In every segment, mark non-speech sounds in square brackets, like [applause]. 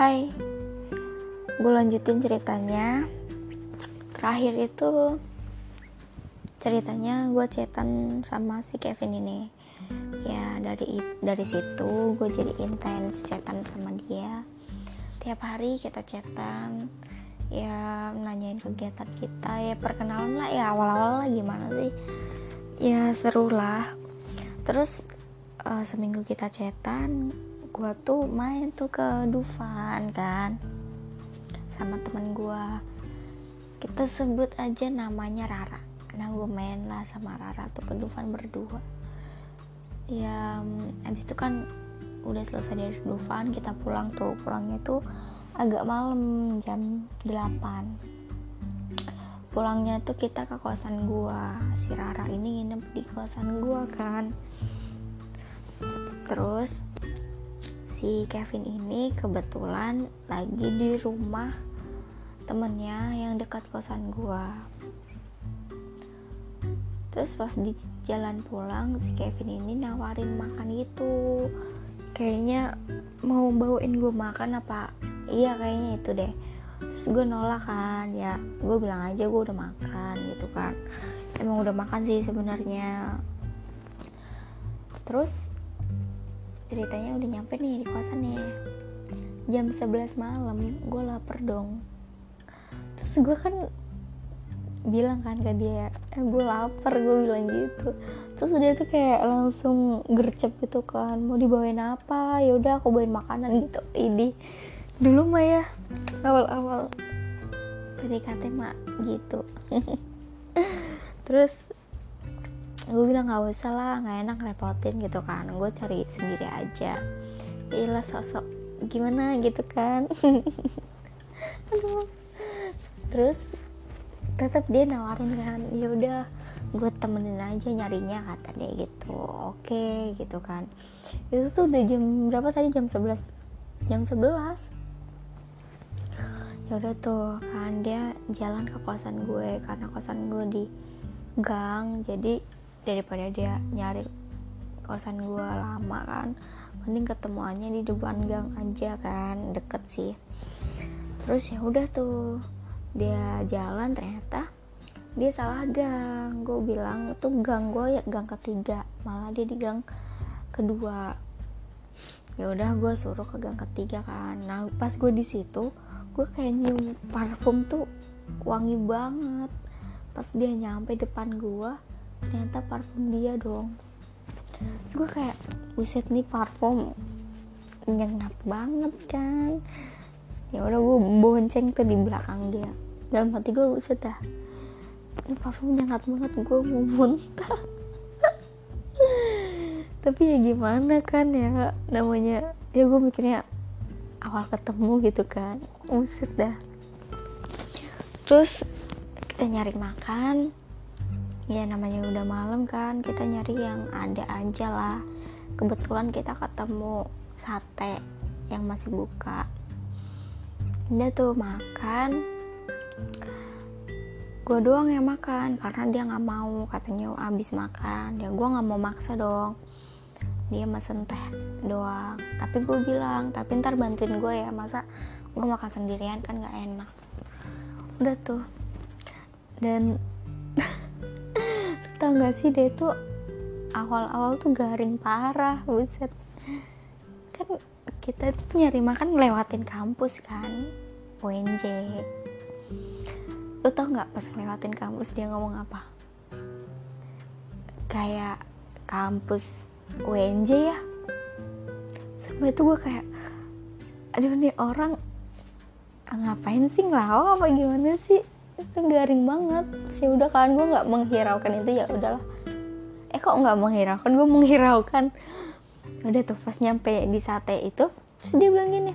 Hai, gue lanjutin ceritanya. Terakhir itu ceritanya gue chatan sama si Kevin ini. Ya dari dari situ gue jadi intens chatan sama dia. Tiap hari kita chatan, ya nanyain kegiatan kita, ya perkenalan lah ya awal-awal lah gimana sih. Ya seru lah. Terus uh, seminggu kita chatan gue tuh main tuh ke Dufan kan? Sama temen gue kita sebut aja namanya Rara. Nah gue main lah sama Rara tuh ke Dufan berdua. Ya abis itu kan udah selesai dari Dufan kita pulang tuh. Pulangnya tuh agak malam jam 8 pulangnya tuh kita ke kosan gua. Si Rara ini nginep di kosan gua kan? Terus si Kevin ini kebetulan lagi di rumah temennya yang dekat kosan gua. Terus pas di jalan pulang si Kevin ini nawarin makan gitu. Kayaknya mau bawain gue makan apa? Iya kayaknya itu deh. Terus gue nolak kan ya gue bilang aja gue udah makan gitu kan. Emang udah makan sih sebenarnya. Terus ceritanya udah nyampe nih di kosannya jam 11 malam gue lapar dong. Terus gue kan bilang kan ke dia eh gue lapar gue bilang gitu. Terus dia tuh kayak langsung gercep gitu kan mau dibawain apa? Ya udah aku bawain makanan gitu. Ini. Dulu mah ya awal-awal. PDKT mah gitu. [laughs] Terus gue bilang nggak usah lah nggak enak repotin gitu kan. Gue cari sendiri aja. Ilah sosok gimana? Gitu kan. [laughs] Aduh. Terus tetap dia nawarin kan ya udah gue temenin aja nyarinya kata dia gitu. Oke gitu kan. Itu tuh udah jam berapa tadi? Jam 11 jam 11 ya udah tuh kan dia jalan ke kosan gue karena kosan gue di gang jadi daripada dia nyari kosan gue lama kan. Mending ketemuannya di depan gang aja kan. Deket sih. Terus ya udah tuh dia jalan ternyata dia salah gang. Gue bilang itu gang gue ya gang ketiga. Malah dia di gang kedua. Ya udah gue suruh ke gang ketiga kan. Nah pas gue di situ gue kayak nyium parfum tuh wangi banget. Pas dia nyampe depan gue ternyata parfum dia dong. Terus gue kayak buset nih parfum nyengat banget kan? Ya udah gue bonceng tuh di belakang dia. Dalam hati gue buset dah ini parfum nyengat banget gue mau muntah. [laughs] Tapi ya gimana kan ya namanya ya gue mikirnya awal ketemu gitu kan. Buset dah. Terus kita nyari makan ya namanya udah malam kan kita nyari yang ada aja lah. Kebetulan kita ketemu sate yang masih buka. Dia tuh makan. Gue doang yang makan karena dia nggak mau. Katanya abis makan. Ya gue nggak mau maksa dong. Dia mesen teh doang. Tapi gue bilang tapi ntar bantuin gue ya masa gue makan sendirian kan nggak enak. Udah tuh. Dan [laughs] tau gak sih dia tuh awal-awal tuh garing parah buset. Kan kita tuh nyari makan ngelewatin kampus kan UNJ lu tau gak pas ngelewatin kampus dia ngomong apa? Kayak kampus UNJ ya. Sampai itu gue kayak aduh nih orang ngapain sih ngelawak apa gimana sih itu garing banget. Sih udah kan gue nggak menghiraukan itu. Ya udahlah. Eh kok nggak menghiraukan? Gue menghiraukan. Udah tuh pas nyampe di sate itu terus dia bilang gini.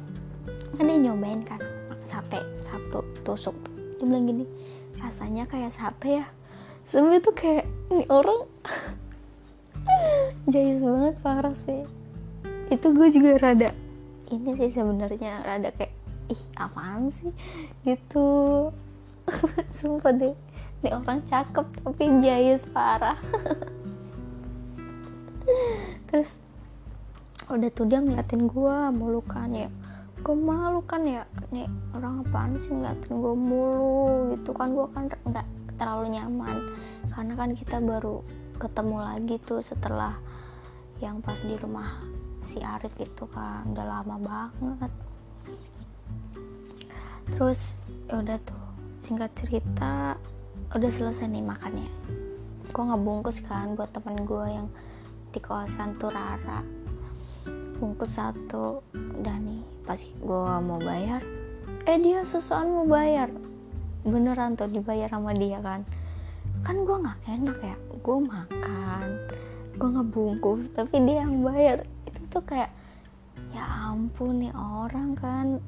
Kan dia nyobain kan sate satu tusuk. Dia bilang gini rasanya kayak sate ya. Sampai tuh kayak ini orang [laughs] jayus banget parah sih. Itu gue juga rada ini sih sebenarnya rada kayak ih apaan sih? Gitu [laughs] sumpah deh. Ini orang cakep tapi jayus parah. [laughs] Terus udah tuh dia ngeliatin gue mulukan ya. Gue malu kan ya. Nih orang apaan sih ngeliatin gue mulu gitu kan. Gue kan nggak terlalu nyaman. Karena kan kita baru ketemu lagi tuh setelah yang pas di rumah si Arif itu kan. Udah lama banget. Terus ya udah tuh singkat cerita udah selesai nih makannya. Gue nggak bungkus kan buat temen gue yang di kawasan tuh Rara. Bungkus satu. Udah nih pas gue mau bayar eh dia sesuatu mau bayar. Beneran tuh dibayar sama dia kan. Kan gue nggak enak ya gue makan gue ngebungkus tapi dia yang bayar. Itu tuh kayak ya ampun nih orang kan.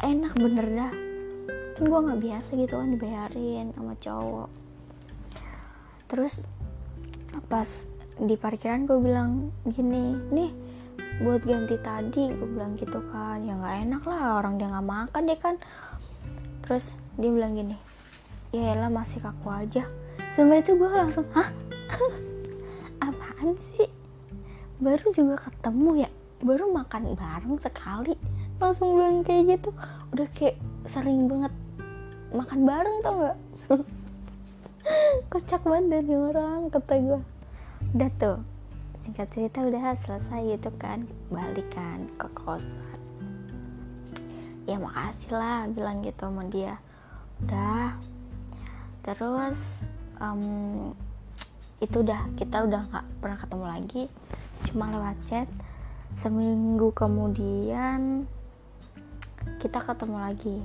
Enak bener dah kan gue nggak biasa gitu kan dibayarin sama cowok. Terus pas di parkiran gue bilang gini nih buat ganti tadi gue bilang gitu kan. Ya nggak enak lah orang dia nggak makan deh kan. Terus dia bilang gini ya elah masih kaku aja. Sampai itu gue langsung hah? [laughs] Apaan sih? Baru juga ketemu ya? Baru makan bareng sekali? Langsung bilang kayak gitu. Udah kayak sering banget makan bareng tau gak [laughs] kocak banget dari orang kata gue udah tuh singkat cerita udah selesai gitu kan balikan ke kosan. Ya makasih lah bilang gitu sama dia. Udah terus um, itu udah kita udah nggak pernah ketemu lagi cuma lewat chat. Seminggu kemudian kita ketemu lagi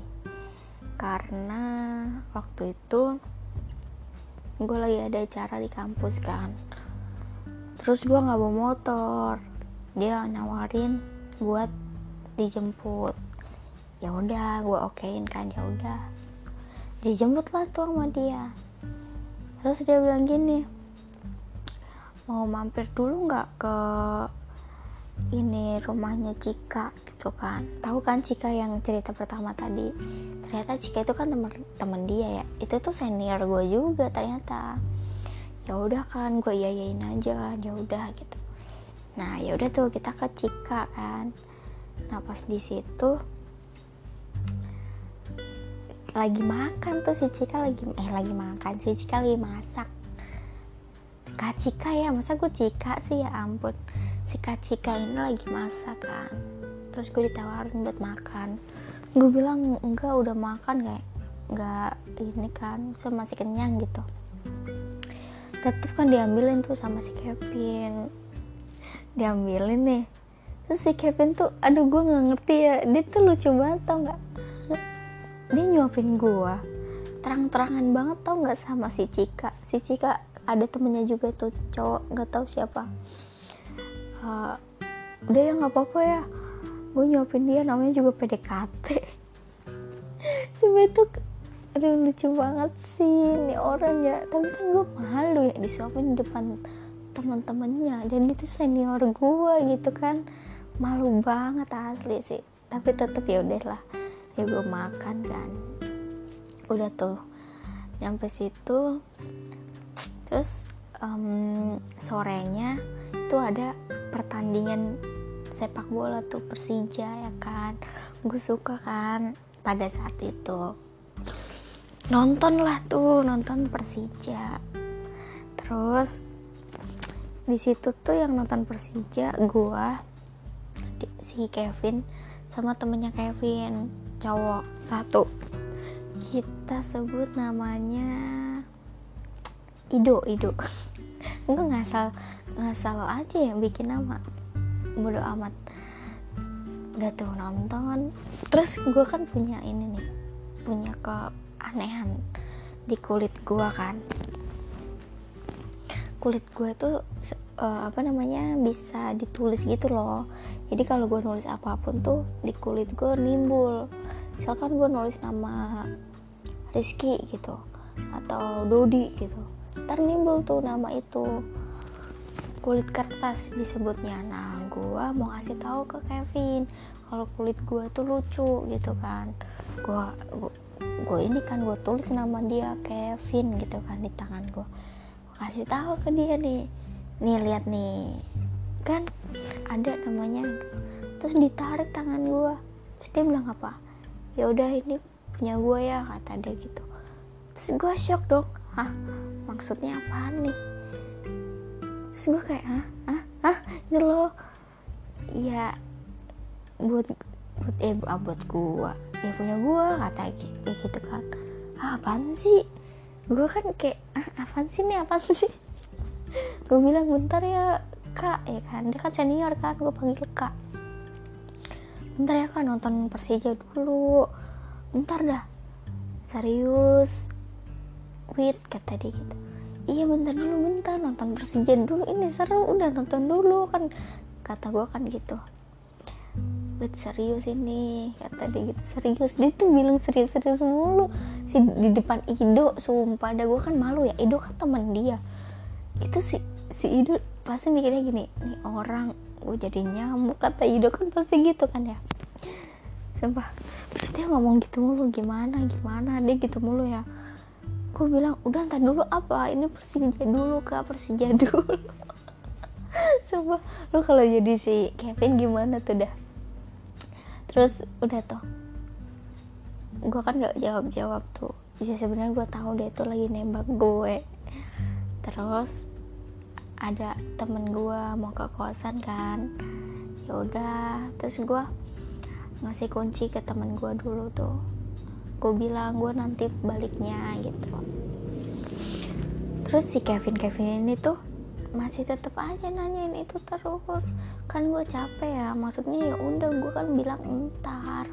karena waktu itu gue lagi ada acara di kampus kan. Terus gue nggak bawa motor. Dia nawarin buat dijemput. Ya udah gue okein kan ya udah. Dijemput lah tuh sama dia. Terus dia bilang gini mau mampir dulu nggak ke ini rumahnya Cika gitu kan. Tahu kan Cika yang cerita pertama tadi? Ternyata Cika itu kan temen temen dia ya. Itu tuh senior gue juga ternyata. Ya udah kan gue yayain aja kan ya udah gitu. Nah ya udah tuh kita ke Cika kan. Nah pas di situ lagi makan tuh si Cika lagi eh lagi makan si Cika lagi masak. Kak Cika ya masa gue Cika sih? Ya ampun. Si Kak Cika ini lagi masak kan terus gue ditawarin buat makan. Gue bilang enggak udah makan kayak enggak ini kan saya masih kenyang gitu. Tetep kan diambilin tuh sama si Kevin. Diambilin nih. Terus si Kevin tuh aduh gue nggak ngerti ya dia tuh lucu banget tau nggak? Dia nyuapin gue terang-terangan banget tau nggak sama si Cika. Si Cika ada temennya juga tuh cowok nggak tahu siapa. Uh, udah ya nggak apa-apa ya gue nyuapin dia namanya juga PDKT [laughs] itu aduh lucu banget sih ini orang ya. Tapi kan gue malu ya disuapin di depan teman-temannya. Dan itu senior gue gitu kan. Malu banget asli sih. Tapi tetep ya udahlah ya gue makan kan. Udah tuh. Nyampe situ terus um, sorenya itu ada pertandingan sepak bola tuh Persija ya kan? Gue suka kan pada saat itu. Nonton lah tuh nonton Persija. Terus di situ tuh yang nonton Persija gue si Kevin sama temennya Kevin cowok satu. Kita sebut namanya Ido Ido. [laughs] Enggak ngasal ngasal aja yang bikin nama bodo amat. Udah tuh nonton. Terus gue kan punya ini nih punya keanehan di kulit gue kan. Kulit gue tuh uh, apa namanya bisa ditulis gitu loh. Jadi kalau gue nulis apa pun tuh di kulit gue nimbul. Misalkan gue nulis nama Rizky gitu atau Dodi gitu ntar nimbul tuh nama itu kulit kertas disebutnya. Nah gue mau kasih tahu ke Kevin kalau kulit gue tuh lucu gitu kan. Gue gue ini kan gue tulis nama dia Kevin gitu kan di tangan gue kasih tahu ke dia nih. Nih lihat nih. Kan ada namanya. Terus ditarik tangan gue terus dia bilang apa? Ya udah ini punya gue ya kata dia gitu. Terus gue shock dong. Hah? Maksudnya apaan nih terus gue kayak ah ah ah itu loh. Ya buat buat eh ah, buat gue ya punya gue kata ya gitu kan. Ah apaan sih? Gue kan kayak ah apaan sih nih? Apaan sih? [laughs] Gue bilang bentar ya kak. Ya kan dia kan senior kan gue panggil kak. Bentar ya kak nonton Persija dulu. Bentar dah. Serius? Wait kata dia gitu iya bentar dulu bentar. Nonton Persija dulu. Ini seru. Udah nonton dulu kan. Kata gue kan gitu. Wait serius ini. Kata dia gitu. Serius. Dia tuh bilang serius-serius mulu. Si di depan Ido sumpah. Dah gue kan malu ya. Ido kan teman dia. Itu si si Ido pasti mikirnya gini nih orang gue jadi nyamuk. Kata Ido kan pasti gitu kan ya. Sumpah. Terus dia ngomong gitu mulu gimana gimana? Dia gitu mulu ya gue bilang udah ntar dulu apa? Ini Persija dulu kak Persija [laughs] dulu. Sumpah lu kalau jadi si Kevin gimana tuh dah? Terus udah tuh gue kan gak jawab jawab tuh. Ya sebenarnya gue tahu dia tuh lagi nembak gue. Terus ada temen gue mau ke kosan kan. Ya udah terus gue ngasih kunci ke temen gue dulu tuh gue bilang gue nanti baliknya gitu. Terus si Kevin Kevin ini tuh masih tetap aja nanyain itu terus. Kan gue capek ya maksudnya ya udah gue kan bilang entar.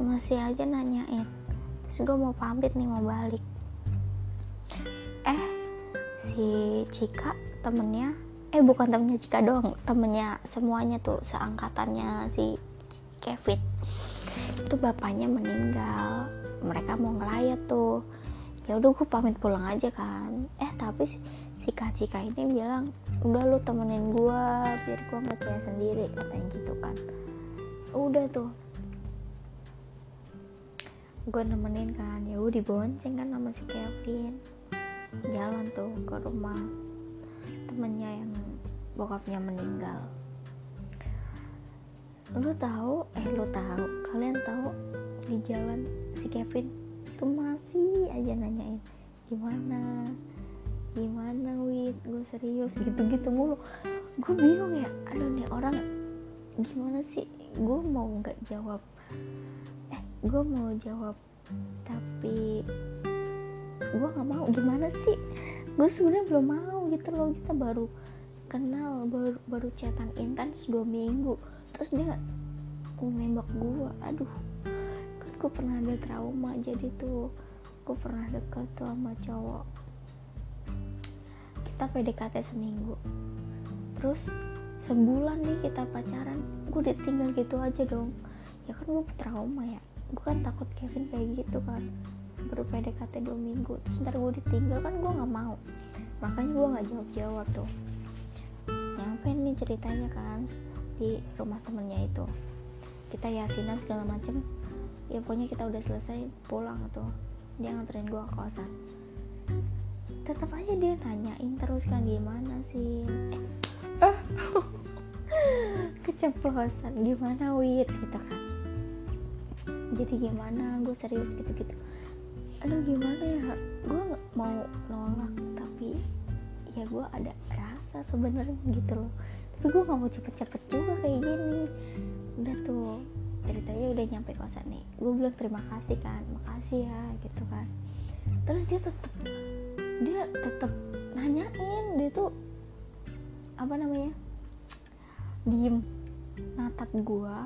Masih aja nanyain. Terus gue mau pamit nih mau balik. Eh si Cika temennya eh bukan temennya Cika doang temennya semuanya tuh seangkatannya si Kevin itu bapaknya meninggal. Mereka mau ngelayat tuh. Ya udah gue pamit pulang aja kan. Eh tapi si, si Kak Cika ini bilang udah lu temenin gue biar gue nggak kayak sendiri katanya gitu kan. Udah tuh. Gue nemenin kan. Ya udah dibonceng kan sama si Kevin. Jalan tuh ke rumah temennya yang bokapnya meninggal lu tahu? Eh lu tahu. Kalian tahu di jalan si Kevin tuh masih aja nanyain gimana? Gimana wit gue serius. [laughs] Gitu gitu mulu. Gue bingung ya aduh nih orang gimana sih? Gue mau nggak jawab. Eh gue mau jawab tapi gue nggak mau. Gimana sih? Gue sebenarnya belum mau gitu loh. Kita baru kenal baru baru chatan intens dua minggu terus dia nembak gue aduh kan gue pernah ada trauma. Jadi tuh gue pernah deket tuh sama cowok. Kita PDKT seminggu. Terus sebulan nih kita pacaran. Gue ditinggal gitu aja dong. Ya kan gue trauma ya. Gue kan takut Kevin kayak gitu kan. Baru PDKT dua minggu. Terus ntar gue ditinggal kan gue nggak mau. Makanya gue nggak jawab jawab tuh. Nyampe nih ceritanya kan di rumah temennya itu. Kita yasinan segala macem. Ya pokoknya kita udah selesai pulang tuh. Dia nganterin gue ke kosan. Tetap aja dia nanyain terus kan gimana sih? Eh [laughs] keceplosan. Gimana wit gitu kan. Jadi gimana? Gue serius gitu gitu aduh gimana ya? Gue mau nolak tapi ya gue ada rasa sebenarnya gitu loh tapi gue gak mau cepet-cepet juga kayak gini. Udah tuh ceritanya udah nyampe kosan nih. Gue bilang terima kasih kan makasih ya gitu kan. Terus dia tetep dia tetep nanyain dia tuh apa namanya diem. Natap gue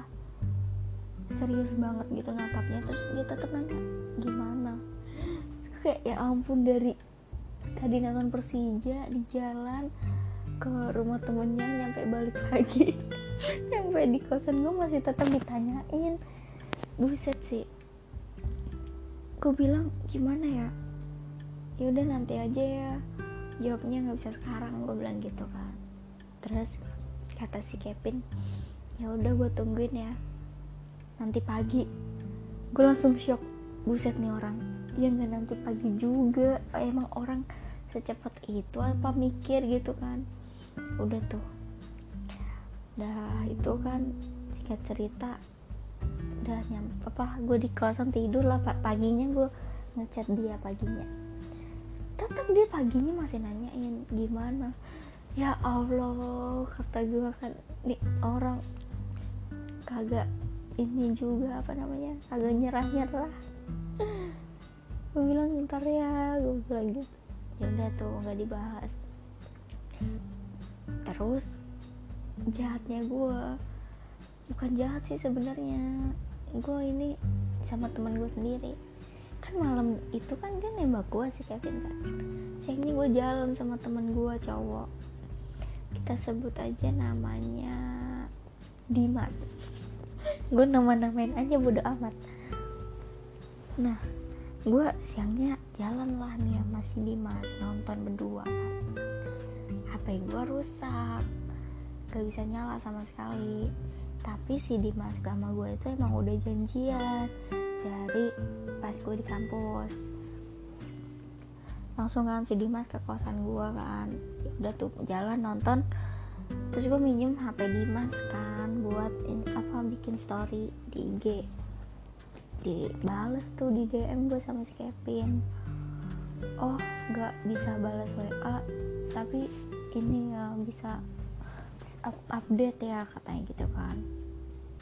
serius banget gitu natapnya. Terus dia tetep nanya gimana? Terus kayak ya ampun dari tadi nonton Persija di jalan ke rumah temennya nyampe balik lagi. [laughs] Nyampe di kosan gue masih tetap ditanyain. Buset sih. Gue bilang gimana ya? Ya udah nanti aja ya. Jawabnya nggak bisa sekarang gue bilang gitu kan. Terus kata si Kevin ya udah gue tungguin ya. Nanti pagi. Gue langsung shock. Buset nih orang. Ya nggak nanti pagi juga. Emang orang secepat itu apa mikir gitu kan udah tuh. Dah itu kan singkat cerita. Udah nyam apa gue di kosan tidur lah pak. Paginya gue ngechat dia paginya. Tetap dia paginya masih nanyain gimana? Ya Allah kata gue kan. Nih orang kagak ini juga apa namanya kagak nyerah nyerah [laughs] gue bilang ntar ya gue bilang gitu. Ya udah tuh nggak dibahas terus jahatnya gue bukan jahat sih sebenarnya. Gue ini sama teman gue sendiri. Kan malam itu kan dia nembak gue si Kevin kan? Sayangnya gue jalan sama teman gue cowok. Kita sebut aja namanya Dimas. Gue nama namain aja bodo amat. Nah gue siangnya jalan lah nih sama si Dimas nonton berdua HP gue rusak? Gak bisa nyala sama sekali. Tapi si Dimas sama gue itu emang udah janjian dari pas gue di kampus. Langsung kan si Dimas ke kosan gue kan. Ya udah tuh jalan nonton. Terus gue minjem HP Dimas kan buat in, apa bikin story di IG dibales tuh di DM gue sama si Kevin. Oh nggak bisa balas WA tapi ini ya bisa up update ya katanya gitu kan.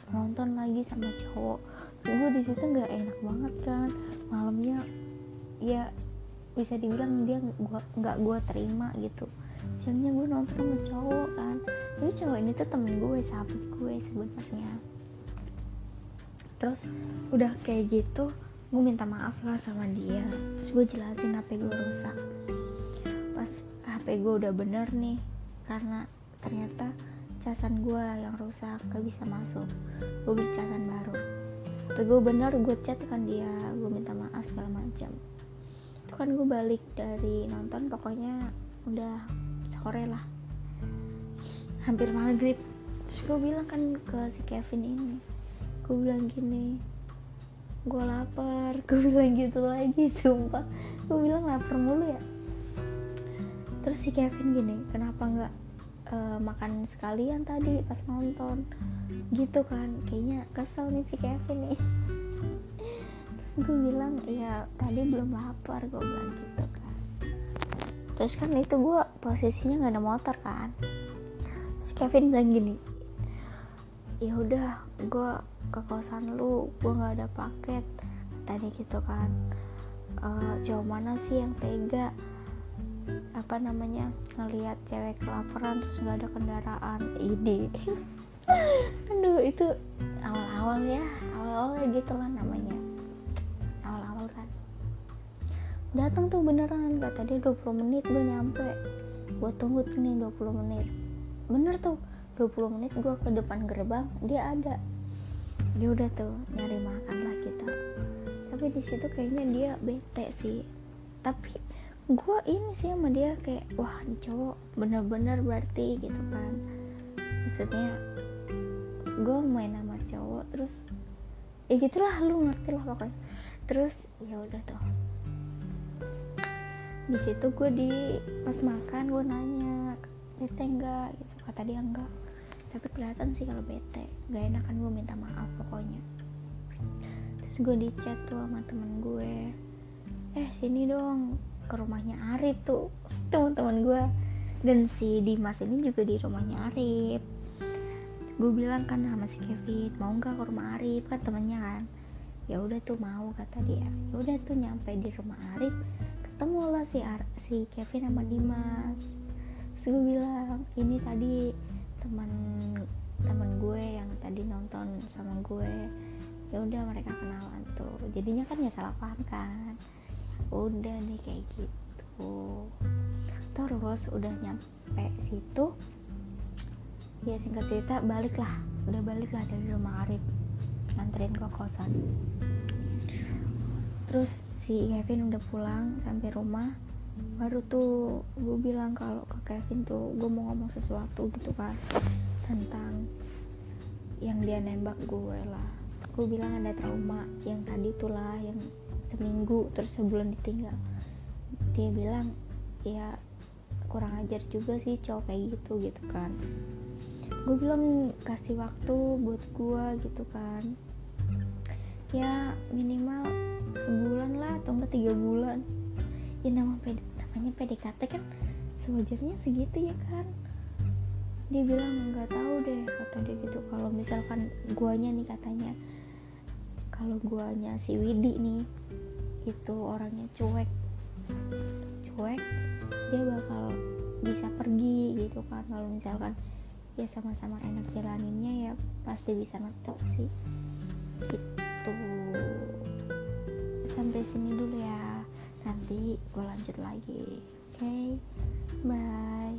Nonton lagi sama cowok. Gue di situ nggak enak banget kan. Malamnya ya bisa dibilang dia gua nggak gue terima gitu. Siangnya gue nonton sama cowok kan. Tapi cowok ini tuh temen gue sahabat gue sebenarnya. Terus udah kayak gitu gue minta maaf lah sama dia. Terus gue jelasin HP gue rusak HP gue udah bener nih karena ternyata casan gue yang rusak gak bisa masuk. Gue beli casan baru. Tapi gue bener gue chat kan dia gue minta maaf segala macam. Itu kan gue balik dari nonton pokoknya udah sore lah. Hampir maghrib. Terus gue bilang kan ke si Kevin ini gue bilang gini gue lapar. [laughs] Gue bilang gitu lagi sumpah. Gue bilang lapar mulu ya terus si Kevin gini kenapa nggak uh, makan sekalian tadi pas nonton? Gitu kan kayaknya kesel nih si Kevin nih. Terus gue bilang ya tadi belum lapar gue bilang gitu kan. Terus kan itu gue posisinya nggak ada motor kan. Terus Kevin bilang gini ya udah gue ke kosan lu gue nggak ada paket tadi gitu kan. Uh, cowok mana sih yang tega apa namanya ngelihat cewek kelaparan terus nggak ada kendaraan. Ide. [laughs] Aduh itu awal-awal ya awal-awal ya gitu lah namanya. Awal-awal kan. Datang tuh beneran kata dia 20 menit gue nyampe. Gue tunggu nih 20 menit. Bener tuh 20 menit gue ke depan gerbang dia ada. Dia udah tuh nyari makan lah kita. Tapi di situ kayaknya dia bete sih. Tapi gue ini sih sama dia kayak wah cowok bener-bener berarti gitu kan. Maksudnya gue main sama cowok terus ya gitulah lu ngerti lah pokoknya. Terus ya udah tuh. Di situ gue di pas makan gue nanya bete enggak gitu kata dia enggak tapi kelihatan sih kalau bete gak enakan gue minta maaf pokoknya. Terus gue di chat tuh sama temen gue eh sini dong ke rumahnya Arif tuh teman-teman gue dan si Dimas ini juga di rumahnya Arif. Gue bilang kan sama si Kevin mau nggak ke rumah Arif? Kan temennya kan. Ya udah tuh mau kata dia. Ya udah tuh nyampe di rumah Arif ketemu lah si Ar si Kevin sama Dimas. Terus gue bilang ini tadi teman teman gue yang tadi nonton sama gue. Ya udah mereka kenalan tuh. Jadinya kan nggak salah paham kan udah deh kayak gitu. Terus udah nyampe situ ya singkat cerita balik lah udah balik lah dari rumah Arif. Nganterin ke kosan. Terus si Kevin udah pulang sampai rumah. Baru tuh gue bilang kalau ke Kevin tuh gue mau ngomong sesuatu gitu kan tentang yang dia nembak gue lah. Gue bilang ada trauma yang tadi tuh lah yang seminggu terus sebulan ditinggal. Dia bilang ya kurang ajar juga sih cowok kayak gitu gitu kan. Gue bilang kasih waktu buat gue gitu kan. Ya minimal sebulan lah atau enggak tiga bulan. Ya nama PD, namanya PDKT kan sewajarnya segitu ya kan. Dia bilang nggak tahu deh kata dia gitu. Kalau misalkan guanya nih katanya kalau guanya si Widi nih itu orangnya cuek. Cuek dia bakal bisa pergi gitu kan. Kalau misalkan ya sama-sama enak jalaninnya ya pasti bisa ngetop sih. Gitu. Sampai sini dulu ya. Nanti gue lanjut lagi. Oke okay? bye